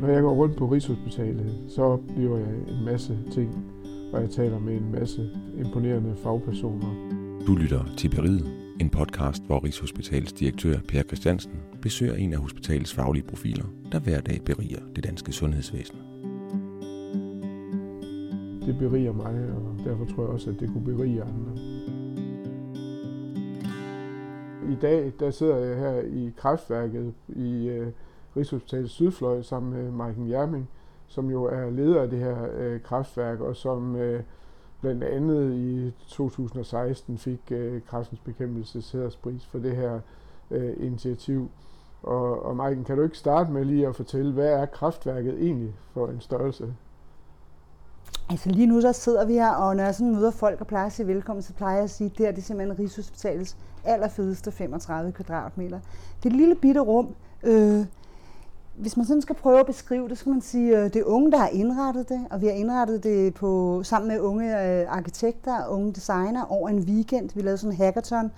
Når jeg går rundt på Rigshospitalet, så oplever jeg en masse ting, og jeg taler med en masse imponerende fagpersoner. Du lytter til Beriget, en podcast, hvor Rigshospitalets direktør Per Christiansen besøger en af hospitalets faglige profiler, der hver dag beriger det danske sundhedsvæsen. Det beriger mig, og derfor tror jeg også, at det kunne berige andre. I dag der sidder jeg her i kraftværket i øh, Rigshospitalets Sydfløj sammen med Marken Jerming, som jo er leder af det her øh, kraftværk, og som øh, blandt andet i 2016 fik øh, Kræftens bekæmpelses hæderspris for det her øh, initiativ. Og, og Marken, kan du ikke starte med lige at fortælle, hvad er kraftværket egentlig for en størrelse? Altså lige nu så sidder vi her, og når jeg sådan møder folk og plejer at sige velkommen, så plejer jeg at sige, at det her det er simpelthen Rigshospitalets allerfedeste 35 kvadratmeter. Det er et lille bitte rum. Øh, hvis man sådan skal prøve at beskrive det, så kan man sige, at det er unge, der har indrettet det, og vi har indrettet det på, sammen med unge øh, arkitekter og unge designer over en weekend. Vi lavede sådan en hackathon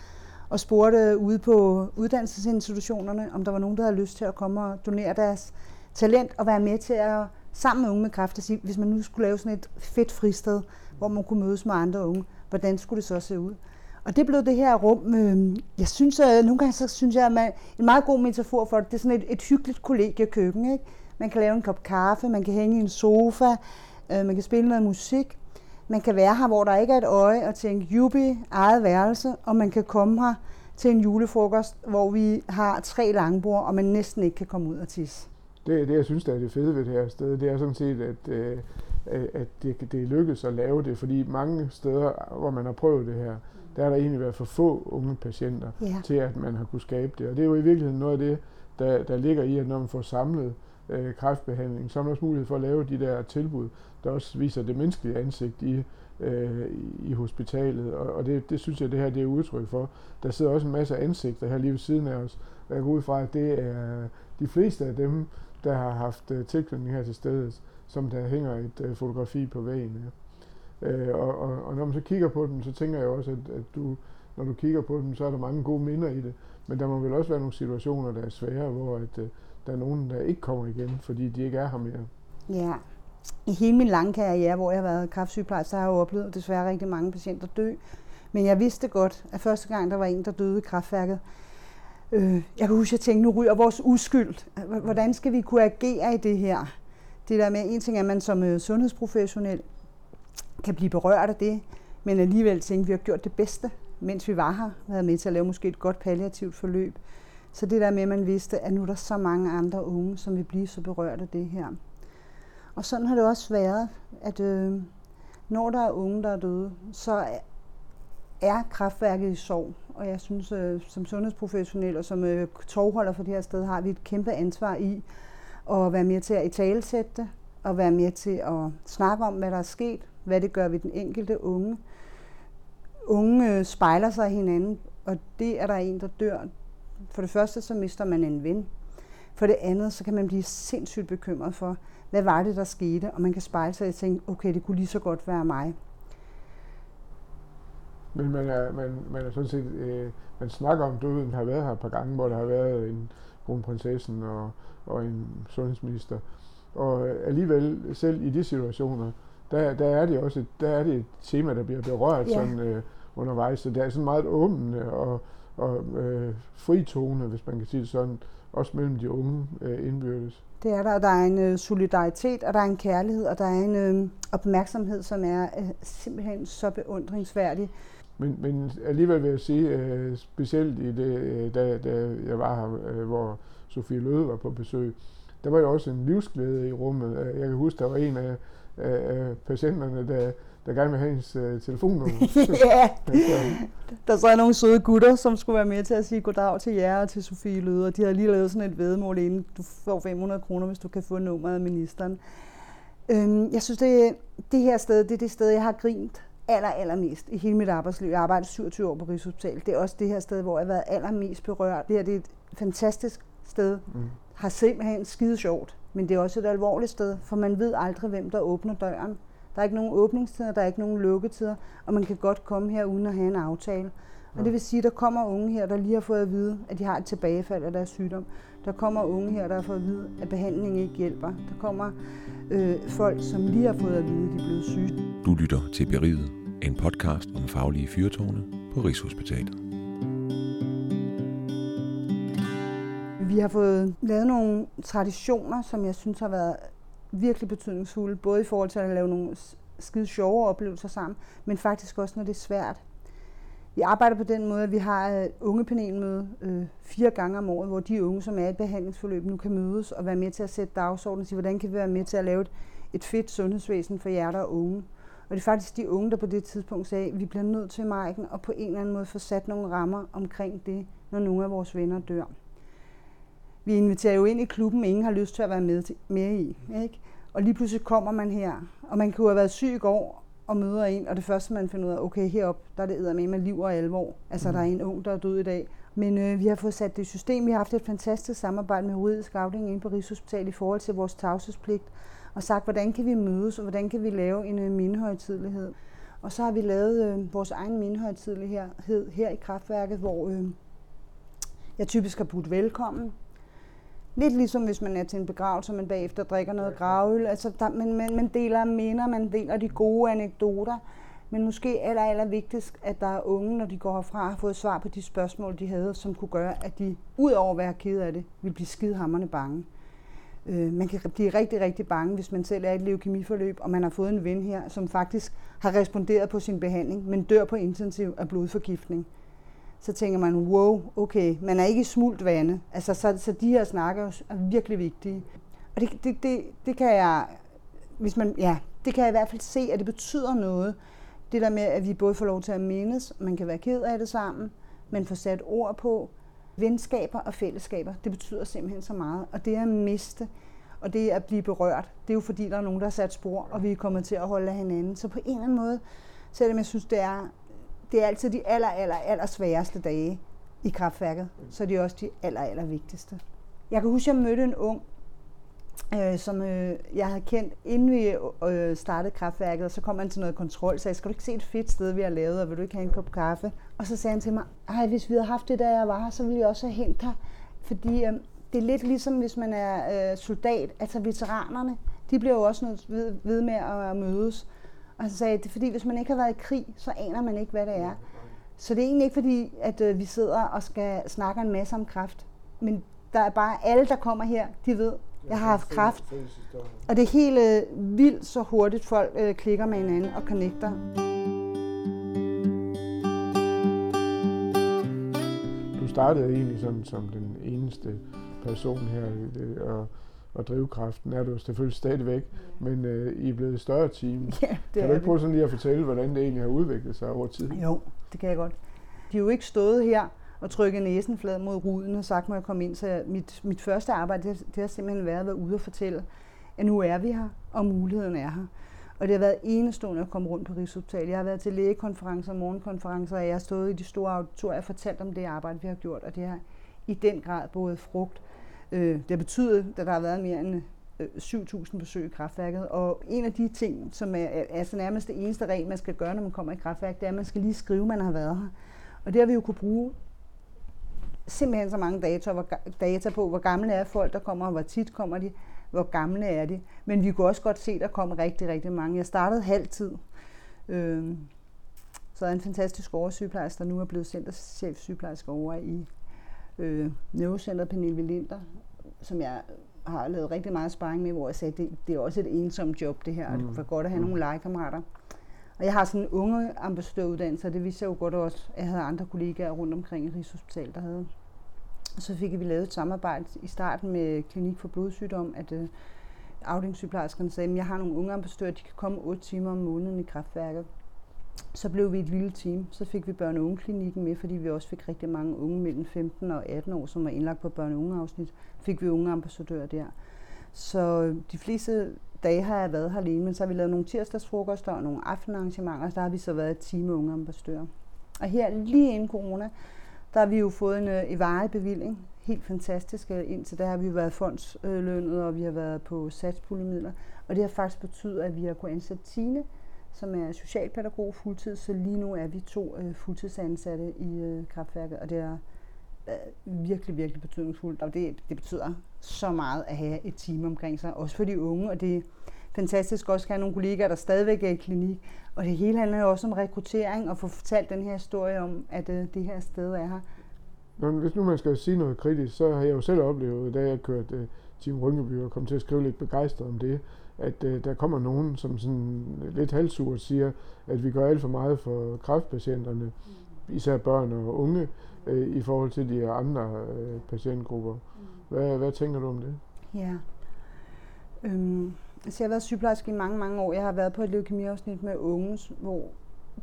og spurgte ude på uddannelsesinstitutionerne, om der var nogen, der havde lyst til at komme og donere deres talent og være med til at sammen med unge med kræft at sige, hvis man nu skulle lave sådan et fedt fristed, hvor man kunne mødes med andre unge, hvordan skulle det så se ud? Og det blev det her rum, øh, jeg synes, at nogle gange så synes jeg, at man, en meget god metafor for det, det er sådan et, et hyggeligt kollegiekøkken. Ikke? Man kan lave en kop kaffe, man kan hænge i en sofa, øh, man kan spille noget musik, man kan være her, hvor der ikke er et øje, og tænke, jubi, eget værelse, og man kan komme her til en julefrokost, hvor vi har tre langbord, og man næsten ikke kan komme ud og tisse. Det, det jeg synes, der er det fede ved det her sted, det er sådan set, at, øh, at det, det er lykkedes at lave det, fordi mange steder, hvor man har prøvet det her, der har der egentlig været for få unge patienter ja. til, at man har kunne skabe det. Og det er jo i virkeligheden noget af det, der, der ligger i, at når man får samlet øh, kræftbehandling, så har man også mulighed for at lave de der tilbud, der også viser det menneskelige ansigt i, øh, i hospitalet. Og, og det, det synes jeg, det her det er udtryk for. Der sidder også en masse ansigter her lige ved siden af os. Og jeg går ud fra, at det er de fleste af dem, der har haft øh, tilknytning her til stedet, som der hænger et øh, fotografi på væggen. Ja. Øh, og, og, og når man så kigger på dem, så tænker jeg også, at, at du, når du kigger på dem, så er der mange gode minder i det. Men der må vel også være nogle situationer, der er svære, hvor at, øh, der er nogen, der ikke kommer igen, fordi de ikke er her mere. Ja, i hele min lange karriere, hvor jeg har været kræftsygeplejerske, så har jeg jo oplevet desværre rigtig mange patienter dø. Men jeg vidste godt, at første gang, der var en, der døde i kraftværket, øh, jeg kan huske, at jeg tænkte, nu ryger vores uskyld. Hvordan skal vi kunne agere i det her? Det der med, en ting er, at man som øh, sundhedsprofessionel kan blive berørt af det, men alligevel tænke, at vi har gjort det bedste, mens vi var her, været med til at lave måske et godt palliativt forløb. Så det der med, at man vidste, at nu er der så mange andre unge, som vil blive så berørt af det her. Og sådan har det også været, at øh, når der er unge, der er døde, så er kraftværket i sorg. Og jeg synes, øh, som sundhedsprofessionel og som øh, tovholder for det her sted, har vi et kæmpe ansvar i at være med til at italesætte det, og være med til at snakke om, hvad der er sket, hvad det gør ved den enkelte unge. Unge øh, spejler sig hinanden, og det er der en, der dør. For det første, så mister man en ven. For det andet, så kan man blive sindssygt bekymret for, hvad var det, der skete, og man kan spejle sig og tænke, okay, det kunne lige så godt være mig. Men man er, man, man er sådan set, øh, man snakker om døden, har været her et par gange, hvor der har været en kronprinsessen og, og en sundhedsminister. Og øh, alligevel, selv i de situationer, der, der er det også et, der er det et tema, der bliver berørt ja. sådan, øh, undervejs. Så det er sådan meget åbent og, og øh, fritone, hvis man kan sige det sådan, også mellem de unge øh, indbyrdes. Det er der, der er en øh, solidaritet, og der er en kærlighed, og der er en øh, opmærksomhed, som er øh, simpelthen så beundringsværdig. Men, men alligevel vil jeg sige, øh, specielt i det, øh, da, da jeg var her, øh, hvor Sofie Løde var på besøg, der var jo også en livsglæde i rummet. Jeg kan huske, der var en af, af patienterne, der, der gerne ville have hendes uh, telefonnummer. ja, der så er nogle søde gutter, som skulle være med til at sige goddag til jer og til Sofie Løde, og de har lige lavet sådan et vedmål inden du får 500 kroner, hvis du kan få nummeret af ministeren. Øhm, jeg synes, det, det her sted, det er det sted, jeg har grint aller, allermest i hele mit arbejdsliv. Jeg har arbejdet 27 år på Rigshospitalet. Det er også det her sted, hvor jeg har været allermest berørt. Det her det er et fantastisk sted. Mm. Har simpelthen skide sjovt. Men det er også et alvorligt sted, for man ved aldrig, hvem der åbner døren. Der er ikke nogen åbningstider, der er ikke nogen lukketider, og man kan godt komme her uden at have en aftale. Og det vil sige, at der kommer unge her, der lige har fået at vide, at de har et tilbagefald af deres sygdom. Der kommer unge her, der har fået at vide, at behandlingen ikke hjælper. Der kommer øh, folk, som lige har fået at vide, at de er blevet syge. Du lytter til Beriget, en podcast om faglige fyrtårne på Rigshospitalet. Vi har fået lavet nogle traditioner, som jeg synes har været virkelig betydningsfulde, både i forhold til at lave nogle skide sjove oplevelser sammen, men faktisk også, når det er svært. Vi arbejder på den måde, at vi har et ungepanelmøde øh, fire gange om året, hvor de unge, som er i et behandlingsforløb, nu kan mødes og være med til at sætte dagsordenen og sige, hvordan kan vi være med til at lave et, et fedt sundhedsvæsen for jer, der er unge. Og det er faktisk de unge, der på det tidspunkt sagde, at vi bliver nødt til, Marken, og på en eller anden måde få sat nogle rammer omkring det, når nogle af vores venner dør. Vi inviterer jo ind i klubben, ingen har lyst til at være med, til, med i. Ikke? Og lige pludselig kommer man her, og man kunne have været syg i går, og møder en, og det første, man finder ud af, okay, herop, der er det med med liv og alvor. Altså, mm. der er en ung, der er død i dag. Men øh, vi har fået sat det i system. Vi har haft et fantastisk samarbejde med juridisk afdeling inde på Rigshospitalet i forhold til vores tavshedspligt, og sagt, hvordan kan vi mødes, og hvordan kan vi lave en øh, mindehøjtidlighed. Og så har vi lavet øh, vores egen mindehøjtidlighed her i kraftværket, hvor øh, jeg typisk har budt velkommen Lidt ligesom hvis man er til en begravelse, og man bagefter drikker noget gravøl. Altså, der, man, man, man deler minder, man deler de gode anekdoter. Men måske aller, aller vigtigst, at der er unge, når de går herfra, har fået svar på de spørgsmål, de havde, som kunne gøre, at de, ud over at være ked af det, vil blive skidehammerne bange. Øh, man kan blive rigtig, rigtig bange, hvis man selv er i et leukemiforløb, og man har fået en ven her, som faktisk har responderet på sin behandling, men dør på intensiv af blodforgiftning så tænker man, wow, okay, man er ikke i smult vande. Altså, så, så de her snakker er virkelig vigtige. Og det, det, det, det kan jeg, hvis man, ja, det kan jeg i hvert fald se, at det betyder noget. Det der med, at vi både får lov til at mindes, man kan være ked af det sammen, men får sat ord på. Venskaber og fællesskaber, det betyder simpelthen så meget. Og det at miste, og det at blive berørt, det er jo fordi, der er nogen, der har sat spor, og vi er kommet til at holde af hinanden. Så på en eller anden måde, selvom jeg synes, det er det er altid de aller, aller, aller sværeste dage i kraftværket, så det er også de aller, aller vigtigste. Jeg kan huske, at jeg mødte en ung, øh, som øh, jeg havde kendt, inden vi øh, startede kraftværket, og så kom han til noget kontrol, så jeg skal du ikke se et fedt sted, vi har lavet, og vil du ikke have en kop kaffe? Og så sagde han til mig, ej, hvis vi havde haft det, da jeg var her, så ville jeg også have hentet dig. Fordi øh, det er lidt ligesom, hvis man er øh, soldat, altså veteranerne, de bliver jo også nødt ved, ved med at mødes. Og så sagde jeg, det er fordi, hvis man ikke har været i krig, så aner man ikke, hvad det er. Så det er egentlig ikke fordi, at øh, vi sidder og skal snakke en masse om kraft. Men der er bare alle, der kommer her, de ved, jeg har haft kraft. Og det er helt øh, vildt så hurtigt, folk øh, klikker med hinanden og connecter. Du startede egentlig sådan som den eneste person her, og og drivkraften er du selvfølgelig stadigvæk, men øh, I er blevet et større team. Ja, det kan du ikke prøve sådan lige at fortælle, hvordan det egentlig har udviklet sig over tid? Jo, det kan jeg godt. De har jo ikke stået her og trykket næsen flad mod ruden og sagt, må jeg komme ind. Så mit, mit første arbejde, det, det har simpelthen været at være ude og fortælle, at nu er vi her, og muligheden er her. Og det har været enestående at komme rundt på Rigshospitalet. Jeg har været til lægekonferencer og morgenkonferencer, og jeg har stået i de store auditorier og fortalt om det arbejde, vi har gjort, og det har i den grad både frugt Øh, det har betydet, at der har været mere end øh, 7.000 besøg i kraftværket. Og en af de ting, som er altså nærmest det eneste regel, man skal gøre, når man kommer i kraftværk, det er, at man skal lige skrive, at man har været her. Og det har vi jo kunne bruge simpelthen så mange data, hvor, data på, hvor gamle er folk, der kommer, og hvor tit kommer de, hvor gamle er de. Men vi kunne også godt se, at der kom rigtig, rigtig mange. Jeg startede halvtid. Øh, så er en fantastisk oversygeplejerske, der nu er blevet centerchef sygeplejerske over i øh, Neurocenteret Pernille Linder, som jeg har lavet rigtig meget sparring med, hvor jeg sagde, det, det er også et ensomt job det her, mm. og det var godt at have mm. nogle legekammerater. Og jeg har sådan en unge ambassadøruddannelse, og det vidste jeg jo godt også, at jeg havde andre kollegaer rundt omkring i Rigshospitalet, der havde. Og så fik vi lavet et samarbejde i starten med Klinik for Blodsygdom, at øh, afdelingssygeplejerskerne sagde, at jeg har nogle unge ambassadører, de kan komme 8 timer om måneden i kraftværket så blev vi et lille team. Så fik vi børne- og ungeklinikken med, fordi vi også fik rigtig mange unge mellem 15 og 18 år, som var indlagt på børne- og ungeafsnit. Fik vi unge ambassadører der. Så øh, de fleste dage har jeg været her alene, men så har vi lavet nogle tirsdagsfrokoster og nogle aftenarrangementer, og der har vi så været et team med unge ambassadører. Og her lige inden corona, der har vi jo fået en øh, varig bevilling. Helt fantastisk. Øh, indtil der har vi været fondslønnet, og vi har været på satspuljemidler. Og det har faktisk betydet, at vi har kunnet ansætte Tine, som er socialpædagog fuldtid, så lige nu er vi to øh, fuldtidsansatte i øh, kraftværket, og det er øh, virkelig, virkelig betydningsfuldt, og det, det betyder så meget at have et team omkring sig, også for de unge, og det er fantastisk også at have nogle kollegaer, der stadigvæk er i klinik, og det hele handler jo også om rekruttering, og få fortalt den her historie om, at øh, det her sted er her. Nå, hvis nu man skal sige noget kritisk, så har jeg jo selv oplevet, da jeg kørte øh, Team Rynkeby og kom til at skrive lidt begejstret om det, at uh, der kommer nogen, som sådan lidt halvsurt siger, at vi gør alt for meget for kræftpatienterne, mm. især børn og unge, uh, i forhold til de andre uh, patientgrupper. Mm. Hvad, hvad tænker du om det? Ja. Øhm, altså jeg har været sygeplejerske i mange, mange år. Jeg har været på et leukemiafsnit med unge, hvor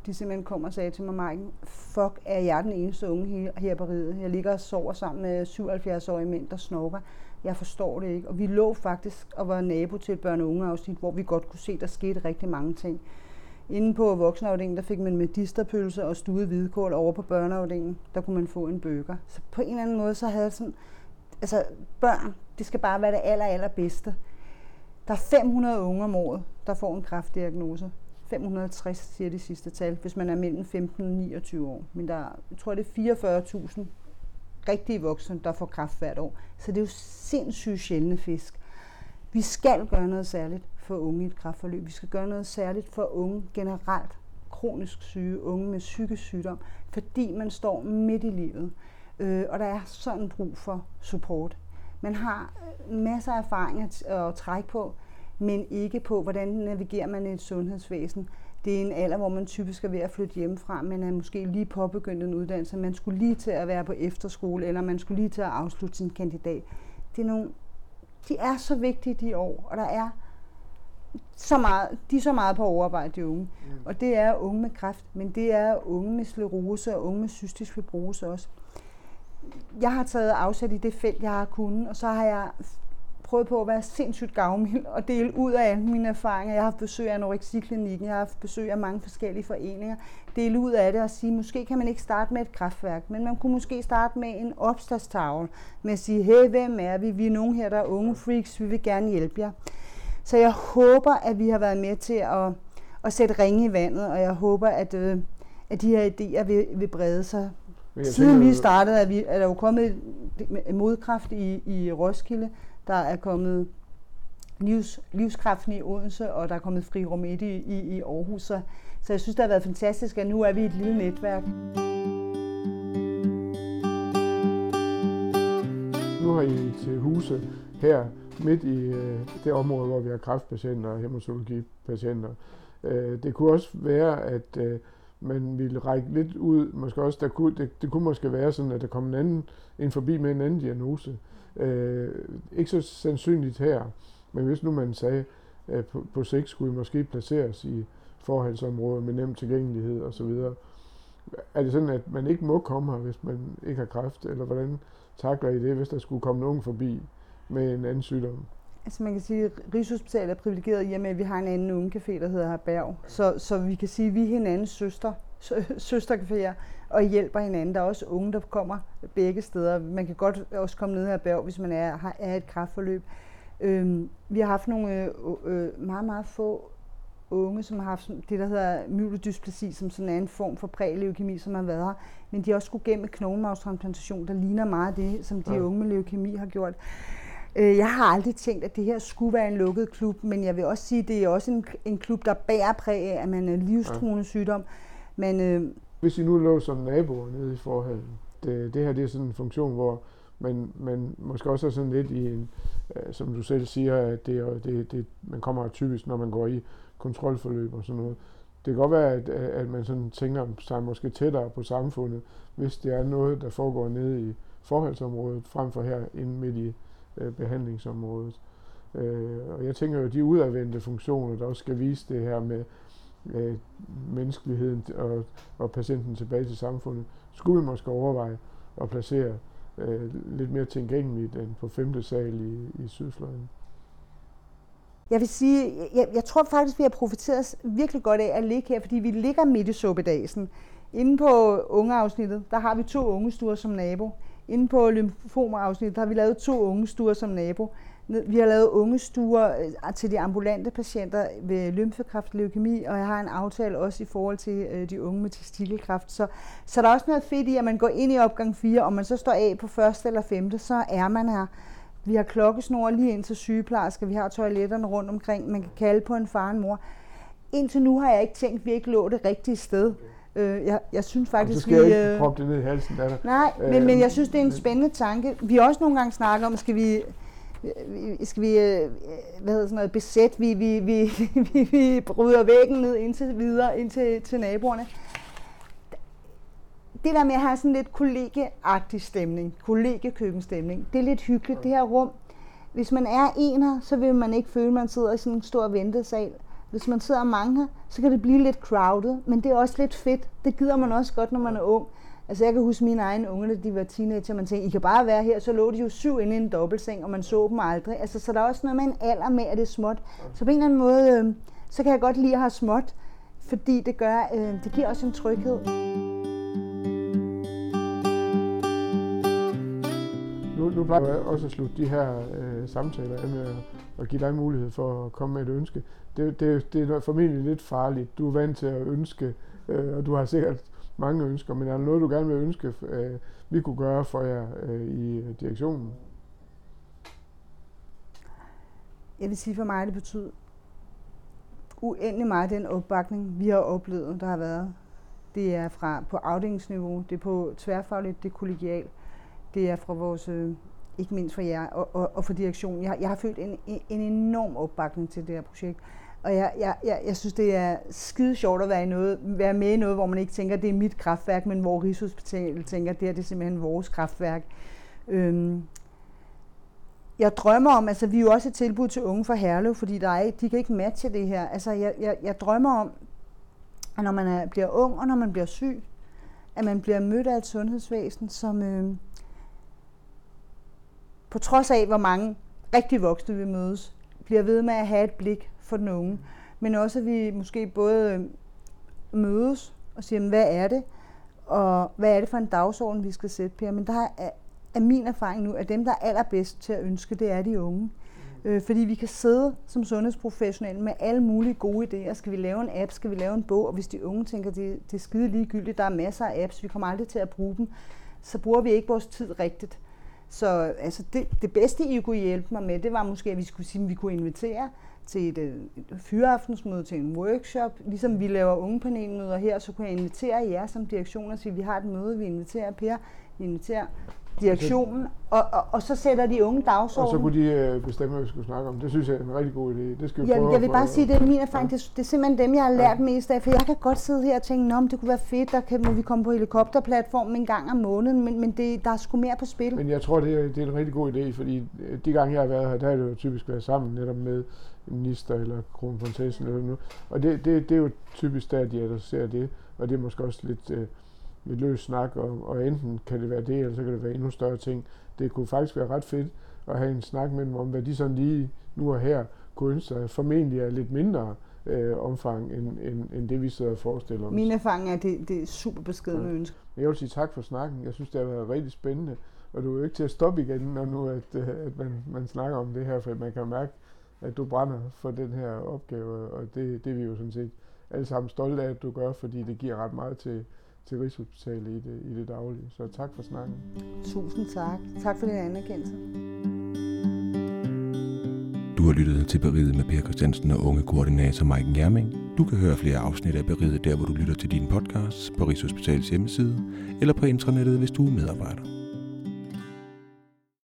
de simpelthen kom og sagde til mig, Marken, fuck, er jeg den eneste unge her på riget? Jeg ligger og sover sammen med 77-årige mænd, der snorker. Jeg forstår det ikke. Og vi lå faktisk og var nabo til et børne- og ungeafsnit, hvor vi godt kunne se, at der skete rigtig mange ting. Inden på voksenafdelingen, der fik man medisterpølse og stuet hvidkål over på børneafdelingen. Der kunne man få en bøger. Så på en eller anden måde, så havde sådan... Altså, børn, det skal bare være det aller, allerbedste. Der er 500 unge om året, der får en kræftdiagnose. 560 siger de sidste tal, hvis man er mellem 15 og 29 år. Men der, jeg tror, det er 44.000 rigtige voksne, der får kræft hvert år. Så det er jo sindssygt sjældne fisk. Vi skal gøre noget særligt for unge i et kræftforløb. Vi skal gøre noget særligt for unge generelt, kronisk syge, unge med psykisk sygdom, fordi man står midt i livet. Øh, og der er sådan brug for support. Man har øh, masser af erfaring at trække på, men ikke på, hvordan navigerer man i et sundhedsvæsen. Det er en alder, hvor man typisk er ved at flytte hjemmefra, men er måske lige påbegyndt en uddannelse. Man skulle lige til at være på efterskole, eller man skulle lige til at afslutte sin kandidat. Det er nogle, de er så vigtige de år, og der er så meget, de er så meget på overarbejde, de unge. Mm. Og det er unge med kræft, men det er unge med sklerose og unge med cystisk fibrose også. Jeg har taget afsæt i det felt, jeg har kunnet, og så har jeg prøvet på at være sindssygt gavmild og dele ud af alle mine erfaringer. Jeg har haft besøg af anoreksiklinikken, jeg har haft besøg af mange forskellige foreninger. Dele ud af det og sige, måske kan man ikke starte med et kraftværk, men man kunne måske starte med en opslagstavle med at sige, hey, hvem er vi? Vi er nogen her, der er unge freaks, vi vil gerne hjælpe jer. Så jeg håber, at vi har været med til at, at sætte ringe i vandet, og jeg håber, at, øh, at de her idéer vil, vil brede sig. Siden tænker, vi startede, er, vi, er der jo kommet modkraft i, i Roskilde, der er kommet livs, livskraften i Odense, og der er kommet fri rum i, i, i Aarhus. Så, så jeg synes, det har været fantastisk, at nu er vi et lille netværk. Nu har I til huse her midt i øh, det område, hvor vi har kræftpatienter og hematologipatienter. Øh, det kunne også være, at øh, man ville række lidt ud. Måske også, der kunne, det, det kunne måske være sådan, at der kom en anden ind forbi med en anden diagnose. Øh, ikke så sandsynligt her, men hvis nu man sagde, at på, på sigt skulle I måske placeres i forhalsområder med nem tilgængelighed osv., er det sådan, at man ikke må komme her, hvis man ikke har kræft, eller hvordan takler I det, hvis der skulle komme nogen forbi med en anden sygdom? Altså man kan sige, at Rigshospitalet er privilegeret i og med, at vi har en anden ungecafé, der hedder Herberg. Så, så vi kan sige, at vi er hinandens søster, søstercaféer og hjælper hinanden. Der er også unge, der kommer begge steder. Man kan godt også komme ned her Berg, hvis man er, har, er et kraftforløb. Øhm, vi har haft nogle øh, øh, meget, meget få unge, som har haft det, der hedder myelodysplasi, som sådan er en form for præleukemi, som har været her. Men de har også skulle gennem knoglemagnetransplantation, der ligner meget det, som de ja. unge med leukemi har gjort. Øh, jeg har aldrig tænkt, at det her skulle være en lukket klub, men jeg vil også sige, at det er også en, en klub, der bærer præg af, at man er livstruende sygdom. Men, øh, Hvis I nu lå som naboer nede i forhallen, det, det her det er sådan en funktion, hvor man, man måske også er sådan lidt i en, øh, som du selv siger, at det, det, det, man kommer typisk, når man går i kontrolforløb og sådan noget. Det kan godt være, at, at man sådan tænker sig måske tættere på samfundet, hvis det er noget, der foregår nede i forholdsområdet, frem for her inde midt i øh, behandlingsområdet. Øh, og jeg tænker jo, de udadvendte funktioner, der også skal vise det her med øh, menneskeligheden og, og patienten tilbage til samfundet, skulle vi måske overveje at placere øh, lidt mere tilgængeligt end på 5. sal i, i Sydfløjen. Jeg vil sige, jeg, jeg tror faktisk, vi har profiteret virkelig godt af at ligge her, fordi vi ligger midt i suppedasen. Inde på ungeafsnittet, der har vi to ungestuer som nabo. Inde på lymfomerafsnittet, der har vi lavet to ungestuer som nabo. Vi har lavet ungestuer øh, til de ambulante patienter ved lymfekræft, leukemi, og jeg har en aftale også i forhold til øh, de unge med testikelkræft. Så, så der er også noget fedt i, at man går ind i opgang 4, og man så står af på første eller femte, så er man her. Vi har klokkesnor lige ind til sygeplejersker, vi har toiletterne rundt omkring, man kan kalde på en far og en mor. Indtil nu har jeg ikke tænkt, at vi ikke lå det rigtige sted. Øh, jeg, jeg synes faktisk, skal vi... jeg ikke proppe det ned i halsen, der. Nej, øh, men, men jeg synes, det er en spændende tanke. Vi har også nogle gange snakket om, skal vi skal vi øh, hvad hedder sådan noget, besæt, vi, vi, vi, vi, vi bryder væggen ned indtil videre, ind til, til naboerne. Det der med at have sådan lidt kollegeagtig stemning, kollegekøkkenstemning, det er lidt hyggeligt, det her rum. Hvis man er ener, så vil man ikke føle, at man sidder i sådan en stor ventesal. Hvis man sidder mange her, så kan det blive lidt crowded, men det er også lidt fedt. Det gider man også godt, når man er ung. Altså jeg kan huske mine egne unge, da de var teenager, man tænkte, I kan bare være her, så lå de jo syv inde i en dobbeltseng, og man så dem aldrig. Altså, så der er også noget med en alder med, at det er småt. Så på en eller anden måde, øh, så kan jeg godt lide at have småt, fordi det gør, øh, det giver også en tryghed. Nu, nu plejer jeg også at slutte de her øh, samtaler af med at, at give dig mulighed for at komme med et ønske. Det, det, det er formentlig lidt farligt. Du er vant til at ønske, øh, og du har sikkert mange ønsker, men er der noget, du gerne vil ønske, øh, vi kunne gøre for jer øh, i øh, direktionen? Jeg vil sige for mig, det betyder uendelig meget den opbakning, vi har oplevet, der har været. Det er fra på afdelingsniveau, det er på tværfagligt, det er kollegialt, det er fra vores, øh, ikke mindst fra jer og, og, og for direktionen. Jeg, jeg har følt en, en enorm opbakning til det her projekt. Og jeg, jeg, jeg, jeg synes, det er skide sjovt at være, i noget, være med i noget, hvor man ikke tænker, det er mit kraftværk, men hvor Rigshospitalet tænker, det her det er simpelthen vores kraftværk. Øhm, jeg drømmer om, altså vi er jo også et tilbud til unge fra Herlev, fordi der er, de kan ikke matche det her. Altså jeg, jeg, jeg drømmer om, at når man er, bliver ung og når man bliver syg, at man bliver mødt af et sundhedsvæsen, som øh, på trods af, hvor mange rigtig voksne vi mødes, bliver ved med at have et blik for den unge. Men også, at vi måske både øh, mødes og siger, hvad er det? Og hvad er det for en dagsorden, vi skal sætte, Per? Men der er, er min erfaring nu, at dem, der er allerbedst til at ønske, det er de unge. Mm. Øh, fordi vi kan sidde som sundhedsprofessionelle med alle mulige gode idéer. Skal vi lave en app? Skal vi lave en bog? Og hvis de unge tænker, det, det er skide ligegyldigt, der er masser af apps, vi kommer aldrig til at bruge dem, så bruger vi ikke vores tid rigtigt. Så altså, det, det bedste, I kunne hjælpe mig med, det var måske, at vi skulle sige, at vi kunne invitere til et, et fyreaftensmøde, til en workshop. Ligesom vi laver ungepanelmøder her, så kunne jeg invitere jer som direktion og sige, vi har et møde, vi inviterer Per, vi inviterer direktionen, og, og, og så sætter de unge dagsorden. Og så kunne de øh, bestemme, hvad vi skulle snakke om. Det synes jeg er en rigtig god idé. Det skal vi ja, prøve Jeg vil bare sige, det er min erfaring. Ja. Det, det er simpelthen dem, jeg har lært ja. mest af. For jeg kan godt sidde her og tænke, om det kunne være fedt, der kan, må vi komme på helikopterplatformen en gang om måneden, men, men det, der er sgu mere på spil. Men jeg tror, det er, det er en rigtig god idé, fordi øh, de gange, jeg har været her, der har det jo typisk været sammen netop med minister eller kronprinsessen eller noget. Og det, det, det er jo typisk der, de adresserer det, og det er måske også lidt... Øh, lidt løs snak, og, og enten kan det være det, eller så kan det være endnu større ting. Det kunne faktisk være ret fedt at have en snak med dem om, hvad de sådan lige nu og her kunne ønske sig. Formentlig er lidt mindre øh, omfang, end, end, end det vi sidder og forestiller os. Min erfaring er, at det, det er super beskedende ja. ønsker. Jeg vil sige tak for snakken. Jeg synes, det har været rigtig spændende. Og du er jo ikke til at stoppe igen, når nu at, øh, at man, man snakker om det her, for man kan mærke, at du brænder for den her opgave, og det, det er vi jo sådan set alle sammen stolte af, at du gør, fordi det giver ret meget til, til Rigshospitalet i det, i det daglige. Så tak for snakken. Tusind tak. Tak for din anerkendelse. Du har lyttet til Beriget med Per Christiansen og unge koordinator Mike Jerming. Du kan høre flere afsnit af Beriget der, hvor du lytter til din podcast, på Rigshospitalets hjemmeside, eller på intranettet, hvis du er medarbejder.